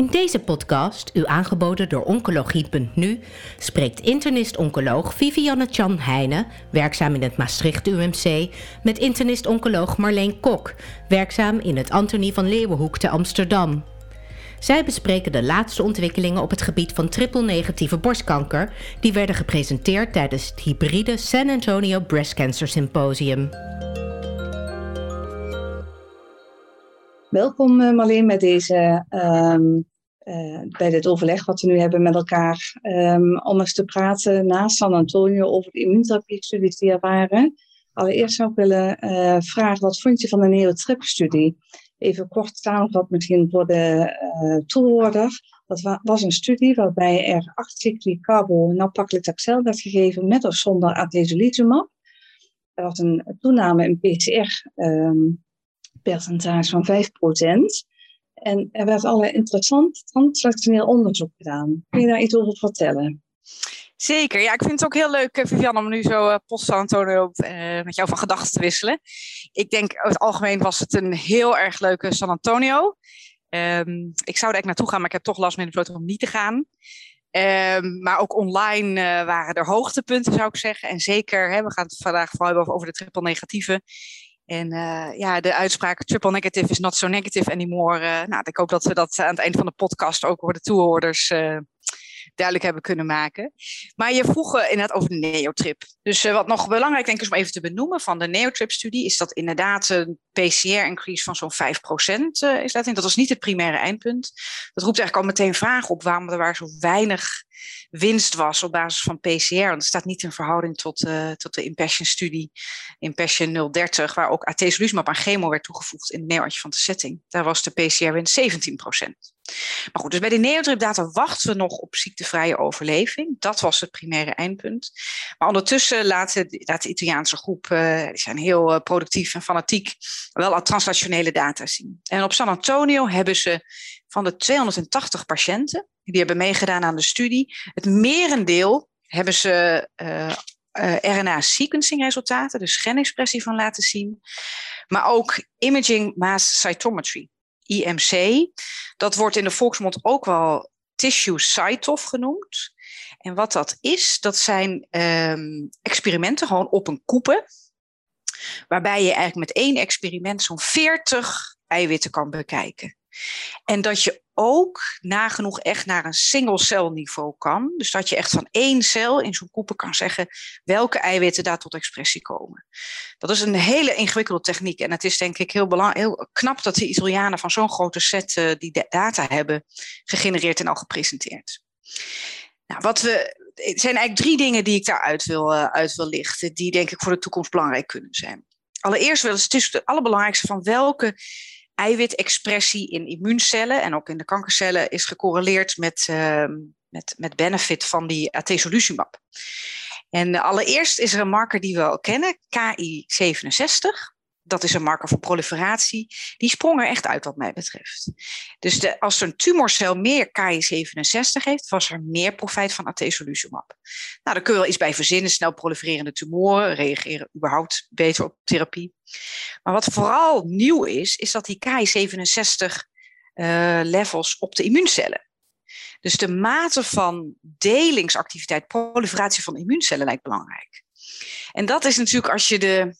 In deze podcast, u aangeboden door Oncologie.nu, spreekt internist-oncoloog Vivianne Chan Heijnen, werkzaam in het Maastricht UMC, met internist-oncoloog Marleen Kok, werkzaam in het Antonie van Leeuwenhoek te Amsterdam. Zij bespreken de laatste ontwikkelingen op het gebied van triple-negatieve borstkanker, die werden gepresenteerd tijdens het hybride San Antonio Breast Cancer Symposium. Welkom uh, Marleen met deze, um, uh, bij dit overleg wat we nu hebben met elkaar. Um, om eens te praten na San Antonio over de immuuntherapie-studies die er waren. Allereerst zou ik willen uh, vragen, wat vond je van de Neotrip-studie? Even kort samenvat misschien voor de toehoorder. Dat wa was een studie waarbij er 8 cycli carbo nab-paclitaxel werd gegeven met of zonder atezolizumab. Er was een toename in PCR um, percentage van 5%. En er werd allerlei interessant translationeel onderzoek gedaan. Kun je daar iets over vertellen? Zeker, ja, ik vind het ook heel leuk, Vivian, om nu zo uh, post San Antonio uh, met jou van gedachten te wisselen. Ik denk, over het algemeen was het een heel erg leuke San Antonio. Um, ik zou er echt naartoe gaan, maar ik heb toch last met besloten om niet te gaan. Um, maar ook online waren er hoogtepunten, zou ik zeggen. En zeker, hè, we gaan het vandaag vooral hebben over de triple negatieve. En uh, ja, de uitspraak triple negative is not so negative anymore. Uh, nou, ik hoop dat we dat aan het eind van de podcast ook voor de toehoorders uh, duidelijk hebben kunnen maken. Maar je vroeg inderdaad over de neotrip. Dus wat nog belangrijk denk ik is om even te benoemen van de neotrip-studie, is dat inderdaad een PCR-increase van zo'n 5% is dat. Dat was niet het primaire eindpunt. Dat roept eigenlijk al meteen vragen op waarom er waar zo weinig winst was op basis van PCR. Want het staat niet in verhouding tot, uh, tot de Impassion-studie, Impassion 030, waar ook atezolizumab aan chemo werd toegevoegd in van de setting. Daar was de PCR-winst 17 Maar goed, dus bij de neotrip-data wachten we nog op ziektevrije overleving. Dat was het primaire eindpunt. Maar ondertussen laat de, Italiaanse groep, uh, die zijn heel uh, productief en fanatiek, wel al translationele data zien. En op San Antonio hebben ze van de 280 patiënten die hebben meegedaan aan de studie. Het merendeel hebben ze uh, RNA-sequencing resultaten, dus genexpressie van laten zien. Maar ook imaging mass cytometry, IMC. Dat wordt in de volksmond ook wel tissue cytof genoemd. En wat dat is, dat zijn um, experimenten gewoon op een koepen. Waarbij je eigenlijk met één experiment zo'n 40 eiwitten kan bekijken. En dat je ook nagenoeg echt naar een single niveau kan. Dus dat je echt van één cel in zo'n koepen kan zeggen welke eiwitten daar tot expressie komen. Dat is een hele ingewikkelde techniek. En het is denk ik heel, belang, heel knap dat de Italianen van zo'n grote set uh, die data hebben gegenereerd en al gepresenteerd. Nou, wat we, het zijn eigenlijk drie dingen die ik daaruit wil, uh, uit wil lichten, die denk ik voor de toekomst belangrijk kunnen zijn. Allereerst wel, het is het allerbelangrijkste van welke eiwitexpressie in immuuncellen en ook in de kankercellen is gecorreleerd met, uh, met, met benefit van die atezolizumab. En allereerst is er een marker die we al kennen, KI67 dat is een marker voor proliferatie, die sprong er echt uit wat mij betreft. Dus de, als een tumorcel meer Ki67 heeft, was er meer profijt van atezolizumab. Nou, daar je wel iets bij verzinnen, snel prolifererende tumoren, reageren überhaupt beter op therapie. Maar wat vooral nieuw is, is dat die Ki67 uh, levels op de immuuncellen. Dus de mate van delingsactiviteit, proliferatie van immuuncellen lijkt belangrijk. En dat is natuurlijk als je de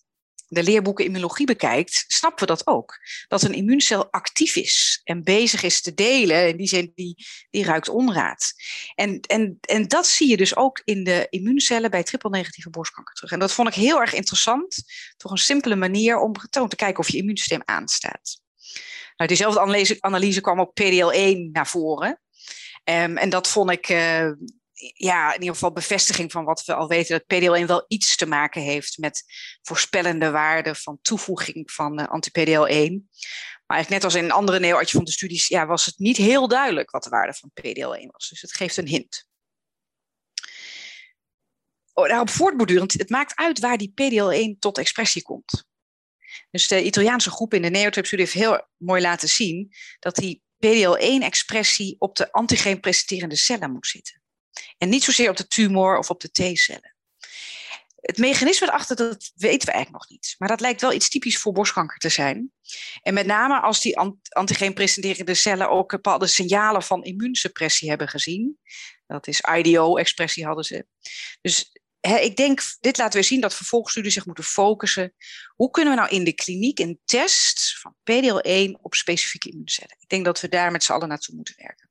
de leerboeken immunologie bekijkt, snappen we dat ook. Dat een immuuncel actief is en bezig is te delen. In die zin, die, die ruikt onraad. En, en, en dat zie je dus ook in de immuuncellen bij triple-negatieve borstkanker terug. En dat vond ik heel erg interessant. Toch een simpele manier om te kijken of je immuunsysteem aanstaat. Nou, diezelfde analyse, analyse kwam ook PDL1 naar voren. Um, en dat vond ik uh, ja, in ieder geval bevestiging van wat we al weten, dat PDL1 wel iets te maken heeft met voorspellende waarden van toevoeging van uh, anti-PDL1. Maar eigenlijk net als in andere neoadjuvante studies ja, was het niet heel duidelijk wat de waarde van PDL1 was. Dus het geeft een hint. Oh, daarop voortbordurend, het maakt uit waar die PDL1 tot expressie komt. Dus de Italiaanse groep in de neotrip-studie heeft heel mooi laten zien dat die PDL1-expressie op de antigeen presenterende cellen moet zitten. En niet zozeer op de tumor of op de T-cellen. het mechanisme erachter, dat weten we eigenlijk nog niet. Maar dat lijkt wel iets typisch voor borstkanker te zijn. En met name als die antigeen presenterende cellen ook bepaalde signalen van immuunsuppressie hebben gezien. Dat is IDO-expressie hadden ze. Dus ik denk, dit laat weer zien dat vervolgstudies zich moeten focussen. Hoe kunnen we nou in de kliniek een test van PDL1 op specifieke immuuncellen? Ik denk dat we daar met z'n allen naartoe moeten werken.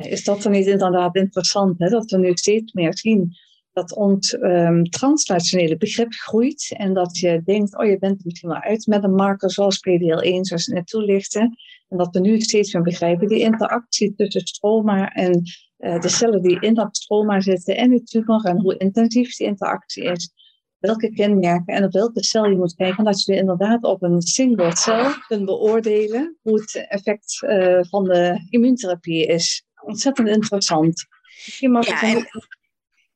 Is dat dan niet inderdaad interessant, hè? dat we nu steeds meer zien dat ons um, translationele begrip groeit en dat je denkt, oh je bent er misschien wel uit met een marker zoals PDL1, zoals je net toelichtte. En dat we nu steeds meer begrijpen die interactie tussen stroma en uh, de cellen die in dat stroma zitten en de tumor en hoe intensief die interactie is. Welke kenmerken en op welke cel je moet kijken. Dat je inderdaad op een single cel kunt beoordelen hoe het effect uh, van de immuuntherapie is. Ontzettend interessant. Mag ja, en,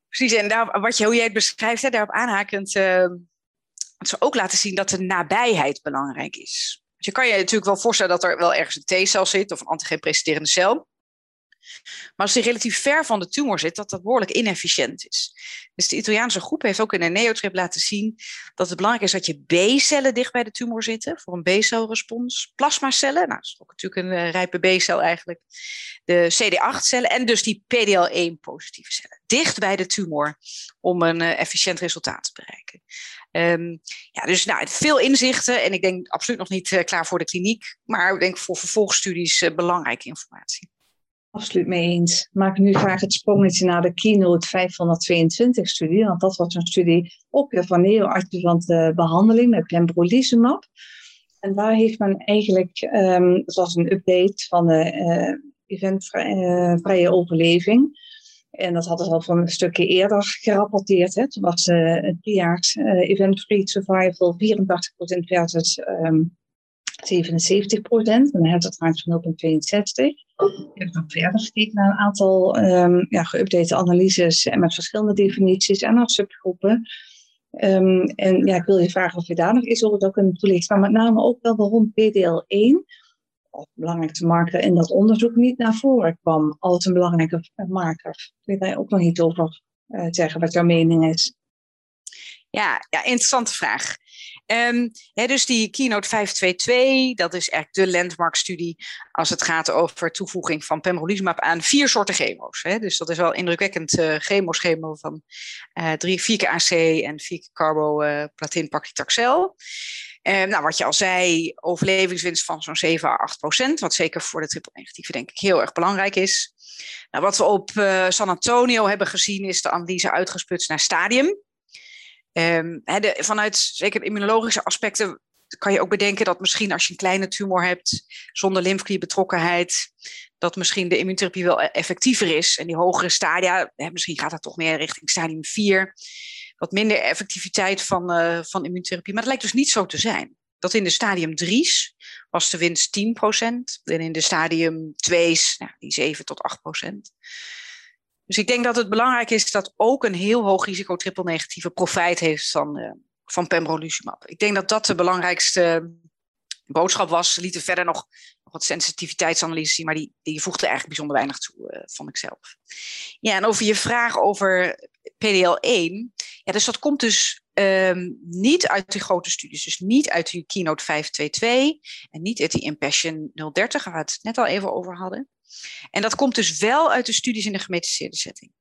precies, en daar, wat je, hoe jij het beschrijft, hè, daarop aanhakend, uh, het zou ook laten zien dat de nabijheid belangrijk is. Dus je kan je natuurlijk wel voorstellen dat er wel ergens een T-cel zit of een antigeen-presenterende cel. Maar als die relatief ver van de tumor zit, dat dat behoorlijk inefficiënt is. Dus de Italiaanse groep heeft ook in een neotrip laten zien dat het belangrijk is dat je B-cellen dicht bij de tumor zitten voor een B-celrespons. Plasmacellen, nou, dat is ook natuurlijk een uh, rijpe B-cel eigenlijk. De CD8-cellen en dus die PDL1-positieve cellen. Dicht bij de tumor om een uh, efficiënt resultaat te bereiken. Um, ja, dus nou, veel inzichten en ik denk absoluut nog niet uh, klaar voor de kliniek, maar ik denk voor vervolgstudies belangrijke informatie. Absoluut mee eens. Maak nu graag het sprongetje naar de Keynote 522-studie, want dat was een studie ook weer van neoadjuvante behandeling met pembrolizumab. En daar heeft men eigenlijk, um, dat was een update van de uh, eventvrije uh, overleving. En dat hadden ze al van een stukje eerder gerapporteerd. Hè. Was het driejaars uh, event-free survival 84% versus um, 77 procent. En dan hebben we het van 0,62. Ik heb dan verder gekeken naar een aantal um, ja, geüpdate analyses en met verschillende definities en naar subgroepen. Um, en ja, ik wil je vragen of je daar nog iets over zou kunnen toelichten. Maar met name ook wel waarom PDL1, of belangrijkste marker in dat onderzoek, niet naar voren kwam als een belangrijke marker. Je daar ook nog iets over uh, zeggen, wat jouw mening is? Ja, ja interessante vraag. Um, dus die Keynote 522, dat is eigenlijk de landmark-studie als het gaat over toevoeging van pembrolizumab aan vier soorten chemo's. Dus dat is wel indrukwekkend uh, chemoschema van uh, drie, vier AC en vier keer carboplatin uh, paclitaxel. Um, nou, wat je al zei, overlevingswinst van zo'n 7 à 8 procent, wat zeker voor de triple negatieve denk ik heel erg belangrijk is. Nou, wat we op San Antonio hebben gezien is de analyse uitgesplitst naar stadium. Um, de, vanuit zeker immunologische aspecten kan je ook bedenken dat misschien als je een kleine tumor hebt zonder lymfeklierbetrokkenheid, dat misschien de immuuntherapie wel effectiever is. En die hogere stadia, hè, misschien gaat dat toch meer richting stadium 4, wat minder effectiviteit van, uh, van immuuntherapie. Maar dat lijkt dus niet zo te zijn. Dat in de stadium 3's was de winst 10%, en in de stadium 2's nou, die 7 tot 8%. Dus ik denk dat het belangrijk is dat ook een heel hoog risico triple negatieve profijt heeft van, uh, van pembrolizumab. Ik denk dat dat de belangrijkste boodschap was. Lieten verder nog, wat sensitiviteitsanalyses zien, maar die, die voegde eigenlijk bijzonder weinig toe, uh, vond ik zelf. Ja, en over je vraag over PDL1. Ja, dus dat komt dus um, niet uit die grote studies. Dus niet uit die Keynote 522 en niet uit die Impassion 030, waar we het net al even over hadden. En dat komt dus wel uit de studies in de gemetiseerde setting.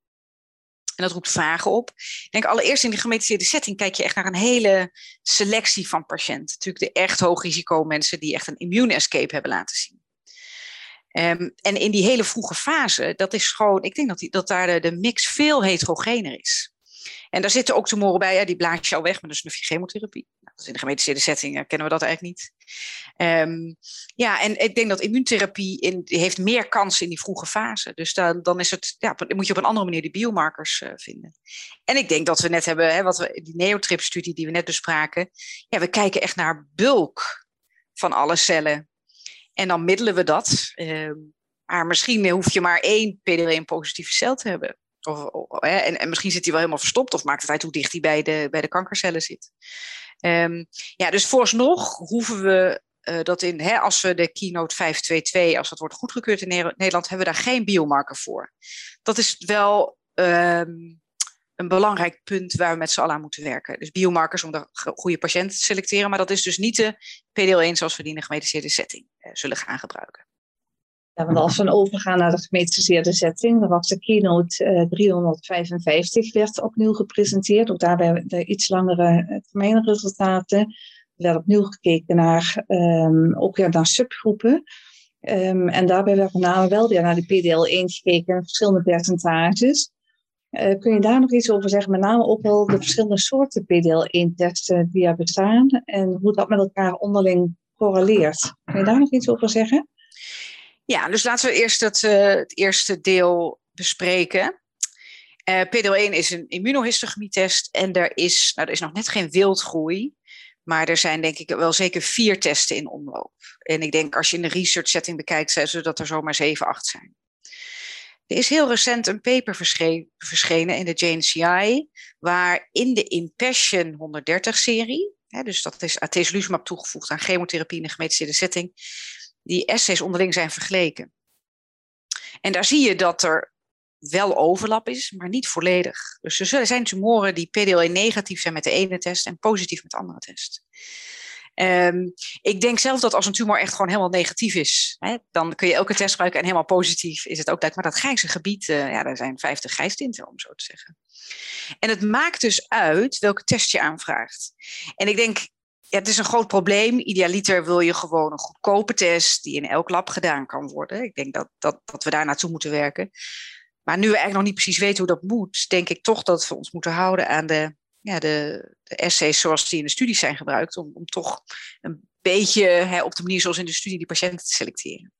En dat roept vragen op. Ik denk allereerst in de gemetiseerde setting kijk je echt naar een hele selectie van patiënten. Natuurlijk de echt hoog risico mensen die echt een immune escape hebben laten zien. Um, en in die hele vroege fase, dat is gewoon, ik denk dat, die, dat daar de mix veel heterogener is. En daar zitten ook tumoren bij, ja, die blaas je al weg met een snufje chemotherapie. Nou, in de gemetiseerde setting uh, kennen we dat eigenlijk niet. Um, ja, en ik denk dat immuuntherapie in, heeft meer kans in die vroege fase. Dus dan, dan, is het, ja, moet je op een andere manier die biomarkers uh, vinden. En ik denk dat we net hebben, hè, wat we, die neotrip-studie die we net bespraken. Ja, we kijken echt naar bulk van alle cellen. En dan middelen we dat. Uh, maar misschien hoef je maar één PD-1-positieve cel te hebben. Of, en, en, misschien zit hij wel helemaal verstopt of maakt het uit hoe dicht hij bij de, bij de kankercellen zit. Um, ja, dus vooralsnog hoeven we uh, dat in, hè, als we de keynote 522, als dat wordt goedgekeurd in Nederland, hebben we daar geen biomarker voor. Dat is wel um, een belangrijk punt waar we met z'n allen aan moeten werken. Dus biomarkers om de goede patiënt te selecteren, maar dat is dus niet de PDL1 zoals we die in de gemediceerde setting eh, zullen gaan gebruiken. Ja, want als we overgaan naar de gemetiseerde setting, dan was de keynote uh, 355 werd opnieuw gepresenteerd. Ook daarbij de iets langere termijnresultaten. Er werd opnieuw gekeken naar, um, ook weer naar subgroepen. Um, en daarbij werd met name wel weer naar de PDL1 gekeken, verschillende percentages. Uh, kun je daar nog iets over zeggen? Met name ook wel de verschillende soorten PDL1-testen die er bestaan en hoe dat met elkaar onderling correleert. Kun je daar nog iets over zeggen? Ja, dus laten we eerst het, uh, het eerste deel bespreken. Uh, eh, PDL1 is een immunohistogenietest en er is, nou, er is nog net geen wildgroei. Maar er zijn denk ik wel zeker vier testen in omloop. En ik denk als je in de research setting bekijkt, zullen dat er zomaar zeven, acht zijn. Er is heel recent een paper verschenen in de JNCI, waar in de Impassion 130-serie, dus dat is atezolizumab toegevoegd aan chemotherapie in de gemetiseerde setting, die essays onderling zijn vergeleken. En daar zie je dat er wel overlap is, maar niet volledig. Dus er zijn tumoren die PDL1 negatief zijn met de ene test en positief met de andere test. Um, ik denk zelf dat als een tumor echt gewoon helemaal negatief is, hè, dan kun je elke test gebruiken en helemaal positief is het ook. Maar dat grijze gebied, uh, ja, daar zijn 50 grijstinten om zo te zeggen. En het maakt dus uit welke test je aanvraagt. En ik denk, ja, het is een groot probleem. Idealiter wil je gewoon een goedkope test die in elk lab gedaan kan worden. Ik denk dat, dat, dat we daar naartoe moeten werken. Maar nu we eigenlijk nog niet precies weten hoe dat moet, denk ik toch dat we ons moeten houden aan de ja, de, de essays zoals die in de studies zijn gebruikt, om, om toch een beetje hè, op de manier zoals in de studie die patiënten te selecteren.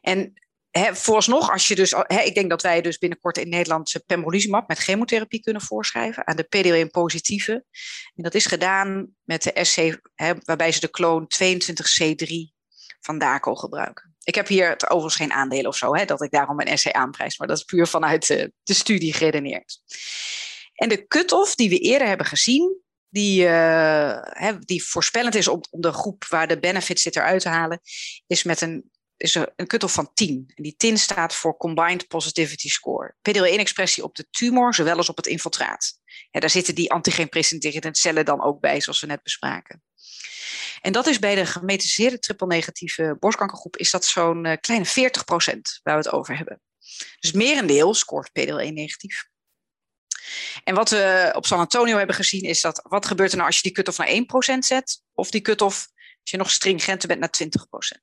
En hè, vooralsnog, als je dus, ik denk dat wij dus binnenkort in Nederland pembrolizumab met chemotherapie kunnen voorschrijven aan de PDL1-positieve. En dat is gedaan met de SC, waarbij ze de kloon 22C3 van DACO gebruiken. Ik heb hier overigens geen aandelen of zo, dat ik daarom een essay aanprijs, maar dat is puur vanuit de, de studie geredeneerd. En de cut-off die we eerder hebben gezien, die, uh, die voorspellend is om, om, de groep waar de benefit zit eruit te halen, is met een, is een cut-off van 10. En die 10 staat voor Combined Positivity Score. PDL1-expressie op de tumor, zowel als op het infiltraat. Ja, daar zitten die antigeen-presenterende cellen dan ook bij, zoals we net bespraken. En dat is bij de gemetiseerde triple-negatieve borstkankergroep is dat zo'n uh, kleine 40% waar we het over hebben. Dus merendeel scoort PDL1 negatief. En wat we op San Antonio hebben gezien is dat wat gebeurt er nou als je die cut-off naar 1% zet of die cut-off als je nog stringenter bent naar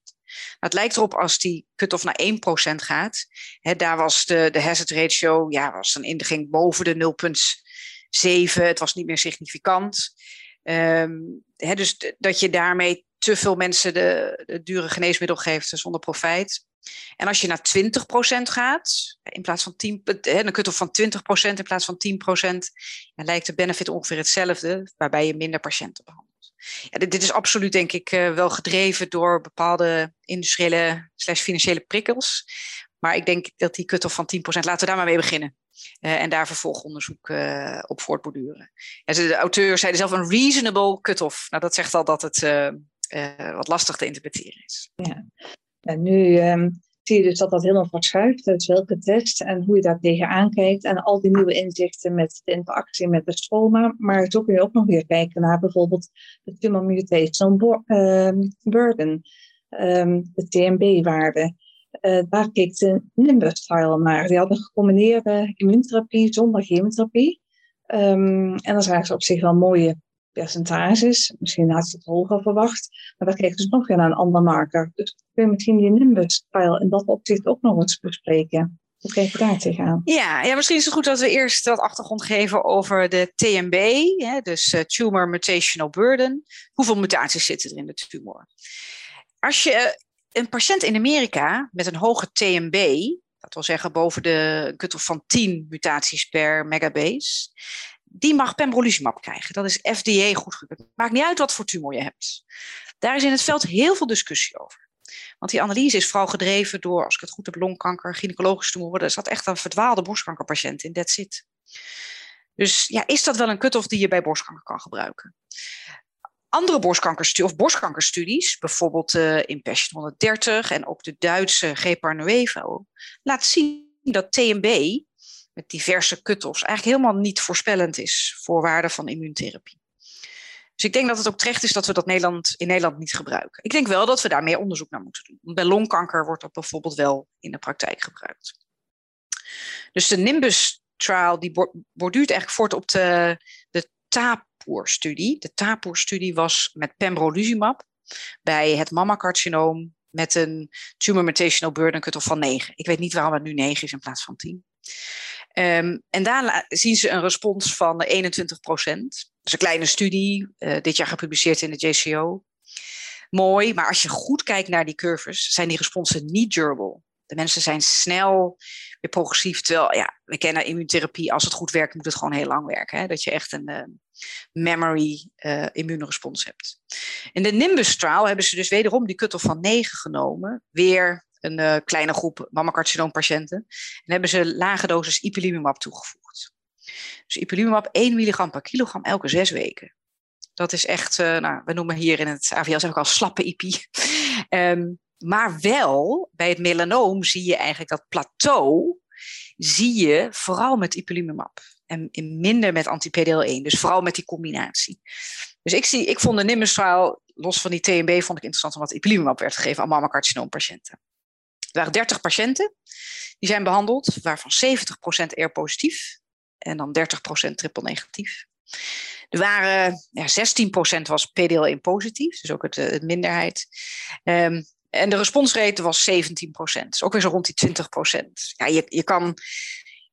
20%. Nou, het lijkt erop als die cut-off naar 1% gaat. Hè, daar was de, de hazard ratio, ja, was in, ging boven de 0,7. Het was niet meer significant. Um, hè, dus dat je daarmee te veel mensen de, dure geneesmiddel geeft zonder profijt. En als je naar 20% gaat, in plaats van 10, een cut-off van 20% in plaats van 10%, dan lijkt de benefit ongeveer hetzelfde, waarbij je minder patiënten behandelt. Ja, dit, is absoluut, denk ik, uh, wel gedreven door bepaalde industriële slash financiële prikkels. Maar ik denk dat die cut-off van 10%, laten we daar maar mee beginnen. Uh, en daar vervolgonderzoek uh, op voortborduren. En de auteur zei zelf een reasonable cut-off. Nou, dat zegt al dat het wat lastig te interpreteren is. Ja. En nu um, zie je dus dat dat helemaal verschuift. Dus welke test en hoe je daar tegenaan kijkt. En al die nieuwe inzichten met de interactie met de stroma. Maar zo kun je ook nog weer kijken naar bijvoorbeeld de tumor mutational um, burden. Um, de TMB-waarde. Uh, daar keek de Nimbus-trial naar. Die hadden gecombineerde immuuntherapie zonder chemotherapie. Um, en dan zagen ze op zich wel mooie percentages. Misschien had je het hoger verwacht. Maar dan krijg je dus nog weer naar een ander marker. Dus kun je misschien die Nimbus-file in dat opzicht ook nog eens bespreken. Hoe kijk je daar tegenaan? Ja, ja, misschien is het goed dat we eerst wat achtergrond geven over de TMB, hè, dus uh, Tumor Mutational Burden. Hoeveel mutaties zitten er in de tumor? Als je een patiënt in Amerika met een hoge TMB, dat wil zeggen boven de cut-off van 10 mutaties per megabase, die mag pembrolizumab krijgen. Dat is FDA goedgekeurd. Maakt niet uit wat voor tumor je hebt. Daar is in het veld heel veel discussie over. Want die analyse is vooral gedreven door, als ik het goed heb, longkanker, gynaecologische tumoren. Er zat echt een verdwaalde borstkankerpatiënt in, that's it. Dus ja, is dat wel een cut-off die je bij borstkanker kan gebruiken? Andere borstkankerstudies, of borstkankerstudies, bijvoorbeeld uh, in Passion 130 en ook de Duitse Gepar Nuevo, laat zien dat TMB met diverse cut-offs eigenlijk helemaal niet voorspellend is voor waarde van immuuntherapie. Dus ik denk dat het ook terecht is dat we dat Nederland, in Nederland niet gebruiken. Ik denk wel dat we daar meer onderzoek naar moeten doen. Bij longkanker wordt dat bijvoorbeeld wel in de praktijk gebruikt. Dus de Nimbus trial die borduurt eigenlijk voort op de, de TAPOR-studie. De TAPOR-studie was met pembrolizumab bij het mammacarcinoom met een tumor mutational burden cutoff van 9. Ik weet niet waarom het nu 9 is in plaats van 10. Um, en daar zien ze een respons van 21 procent. Dat is een kleine studie, uh, dit jaar gepubliceerd in de JCO. Mooi, maar als je goed kijkt naar die curves, zijn die responsen niet durable. De mensen zijn snel weer progressief. Terwijl, ja, we kennen immuuntherapie. Als het goed werkt, moet het gewoon heel lang werken. Hè? Dat je echt een uh, memory uh, immuunrespons hebt. In de Nimbus trial hebben ze dus wederom die cut-off van 9 genomen. Weer een uh, kleine groep mammacarcinoompatiënten. En hebben ze lage dosis ipilimumab toegevoegd. Dus ipilimumab 1 milligram per kilogram elke zes weken. Dat is echt, nou, we noemen hier in het AVL zeg ik al slappe ipi. um, Maar wel, bij het melanoom zie je eigenlijk dat plateau, zie je vooral met ipilimumab. En minder met anti-PDL1, dus vooral met die combinatie. Dus ik, zie, ik vond de nimbus los van die TMB, vond ik interessant omdat ipilimumab werd gegeven aan mammacarcinoompatiënten. Waren 30 patiënten die zijn behandeld, waarvan 70% ER positief en dan 30% triple negatief. Er waren ja, 16% was PDL1 positief, dus ook het, het minderheid. Um, en de responsrate was 17 procent. Dus ook weer zo rond die 20 procent. Ja, je, je kan...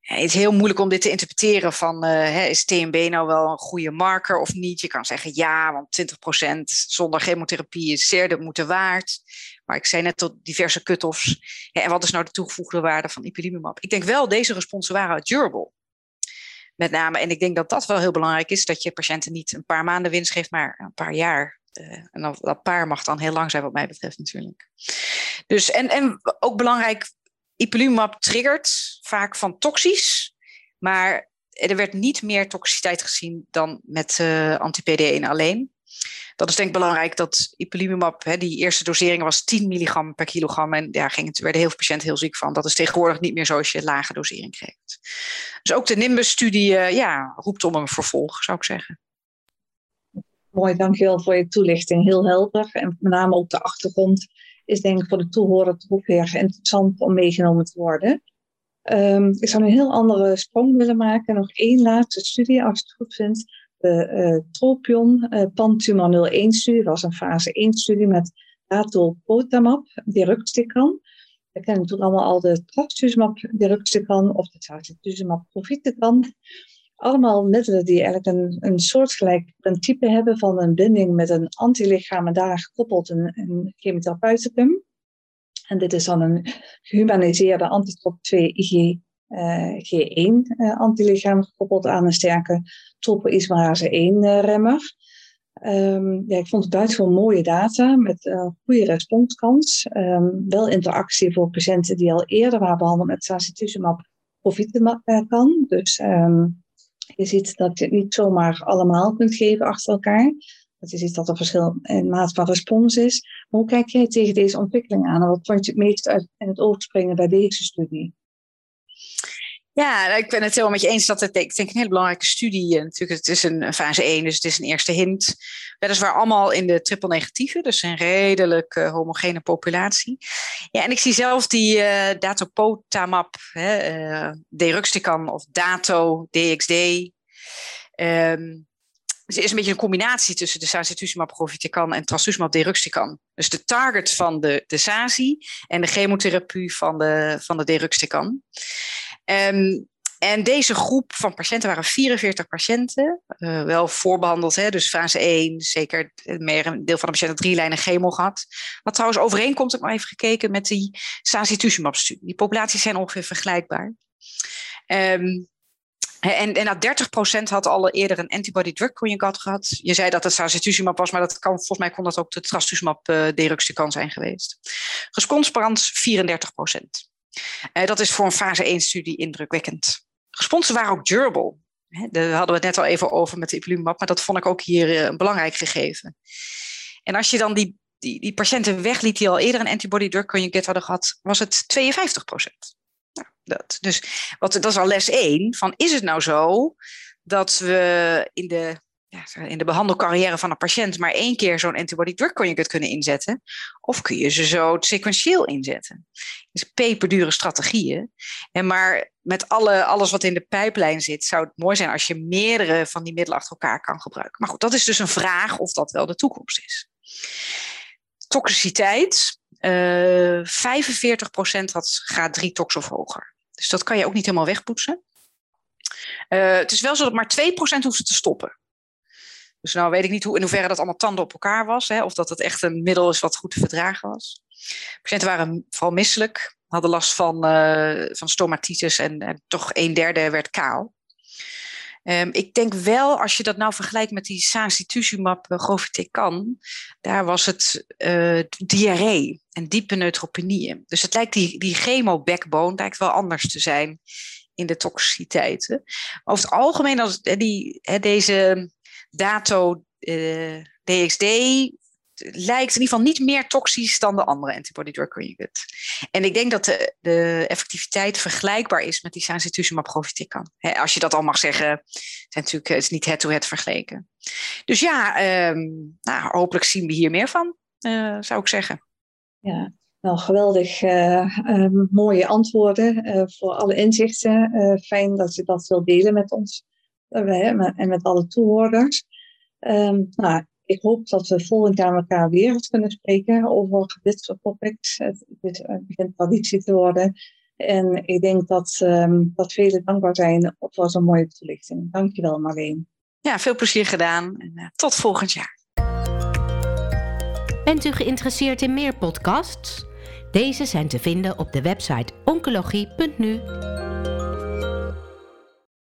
Het is heel moeilijk om dit te interpreteren van uh, is TMB nou wel een goede marker of niet? Je kan zeggen ja, want 20% zonder chemotherapie is zeer de moeite waard. Maar ik zei net tot diverse cut-offs. En wat is nou de toegevoegde waarde van ipilimumab? Ik denk wel, deze responsen waren durable. Met name, en ik denk dat dat wel heel belangrijk is, dat je patiënten niet een paar maanden winst geeft, maar een paar jaar uh, en dat, dat, paar mag dan heel lang zijn wat mij betreft natuurlijk. Dus, en, en ook belangrijk, ipilimumab triggert vaak van toxisch, maar er werd niet meer toxiciteit gezien dan met uh, anti-PD1 alleen. Dat is denk ik belangrijk dat ipilimumab, hè, die eerste dosering was 10 milligram per kilogram. En daar het, werden heel veel patiënten heel ziek van. Dat is tegenwoordig niet meer zo als je lage dosering krijgt. Dus ook de Nimbus-studie uh, ja, roept om een vervolg, zou ik zeggen. Mooi, dankjewel voor je toelichting. Heel helder. En met name ook de achtergrond is denk ik voor de toehoorder toch ook weer interessant om meegenomen te worden. Um, ik zou een heel andere sprong willen maken. Nog één laatste studie, als je het goed vindt. De uh, Tropion uh, Pantumor 01-studie was een fase 1-studie met datopotamab, deruxtecan. We kennen toen allemaal al de trastuzumab deruxtecan of de trastuzumab profitecan allemaal middelen die eigenlijk een, een soortgelijk principe hebben van een binding met een antilichaam en daar gekoppeld een, een chemotherapeuticum. En dit is dan een gehumaniseerde antitrop 2 IG, uh, G1 uh, antilichaam gekoppeld aan een sterke topoisomerase 1 uh, remmer. Um, ja, ik vond het buitengewoon mooie data met uh, goede responskans. Um, wel interactie voor patiënten die al eerder waren behandeld met sacituzumab kan. Dus um, je ziet dat je het niet zomaar allemaal kunt geven achter elkaar. Dat je ziet dat er verschil in maat van respons is. Hoe kijk jij tegen deze ontwikkeling aan? En wat vond je het meest uit in het oog springen bij deze studie? Ja, ik ben het helemaal met je eens dat het denk ik een hele belangrijke studie. Eh, natuurlijk, het is een fase 1, dus het is een eerste hint. Weliswaar allemaal in de triple negatieve, dus een redelijk uh, homogene populatie. Ja, en ik zie zelf die uh, datopotamab, hè, uh, deruxtecan of dato, DXD. Um, dus het is een beetje een combinatie tussen de sacituzumab govitecan en trastuzumab deruxtecan. Dus de target van de, de en de chemotherapie van de, van de deruxtecan. Um, en deze groep van patiënten waren 44 patiënten, uh, wel voorbehandeld, hè, dus fase 1, zeker meer een deel van de patiënten drie lijnen chemo gehad. Wat trouwens overeenkomt, ik maar even gekeken met die sacituzumab-studie. Die populaties zijn ongeveer vergelijkbaar. Um, en, en dat 30% had al eerder een antibody-drug conjugate gehad. Je zei dat het sacituzumab was, maar dat kan, volgens mij kon dat ook de trastuzumab uh, deruxtecan zijn geweest. Responsparans 34%. Uh, dat is voor een fase 1-studie indrukwekkend. Responsen waren ook durable. daar hadden we het net al even over met de ipilimumab, maar dat vond ik ook hier uh, een belangrijk gegeven. En als je dan die, die, die patiënten wegliet die al eerder een antibody-drug conjugate hadden gehad, was het 52%. Nou, dat. Dus wat, dat is al les 1. Van is het nou zo dat we in de, in de behandelcarrière van een patiënt maar één keer zo'n antibody drug conjugate kunnen inzetten? Of kun je ze zo sequentieel inzetten? Dus peperdure strategieën. En maar met alle, alles wat in de pijplijn zit, zou het mooi zijn als je meerdere van die middelen achter elkaar kan gebruiken. Maar goed, dat is dus een vraag of dat wel de toekomst is. Toxiciteit. Uh, 45% had graad 3 tox of hoger. Dus dat kan je ook niet helemaal wegpoetsen. Uh, het is wel zo dat maar 2% hoeft te stoppen. Dus nou weet ik niet hoe, in hoeverre dat allemaal tanden op elkaar was. Hè, of dat het echt een middel is wat goed te verdragen was. Patiënten waren vooral misselijk. Hadden last van, uh, van stomatitis en, en, toch een derde werd kaal. Um, ik denk wel, als je dat nou vergelijkt met die sacituzumab uh, govitecan, daar was het uh, diarree en diepe neutropenieën. Dus het lijkt die, die chemo-backbone lijkt wel anders te zijn in de toxiciteiten. Over het algemeen, als die, deze dato DXD lijkt in ieder geval niet meer toxisch dan de andere antibody drug conjugate. En ik denk dat de, de effectiviteit vergelijkbaar is met die sacituzumab. Als je dat al mag zeggen, zijn natuurlijk, het is niet head-to-head vergeleken. Dus ja, um, nou, hopelijk zien we hier meer van, uh, zou ik zeggen. Ja, nou, geweldig uh, uh, mooie antwoorden voor alle inzichten. fijn dat je dat wilt delen met ons en met alle toehoorders. Um, nou, ik hoop dat we volgend jaar elkaar weer kunnen spreken over dit soort topics. Het, het begint traditie te worden. En ik denk dat, um, dat velen dankbaar zijn voor zo'n mooie toelichting. Dankjewel Marleen. Ja, veel plezier gedaan en uh, tot volgend jaar. Bent u geïnteresseerd in meer podcasts? Deze zijn te vinden op de website oncologie.nu.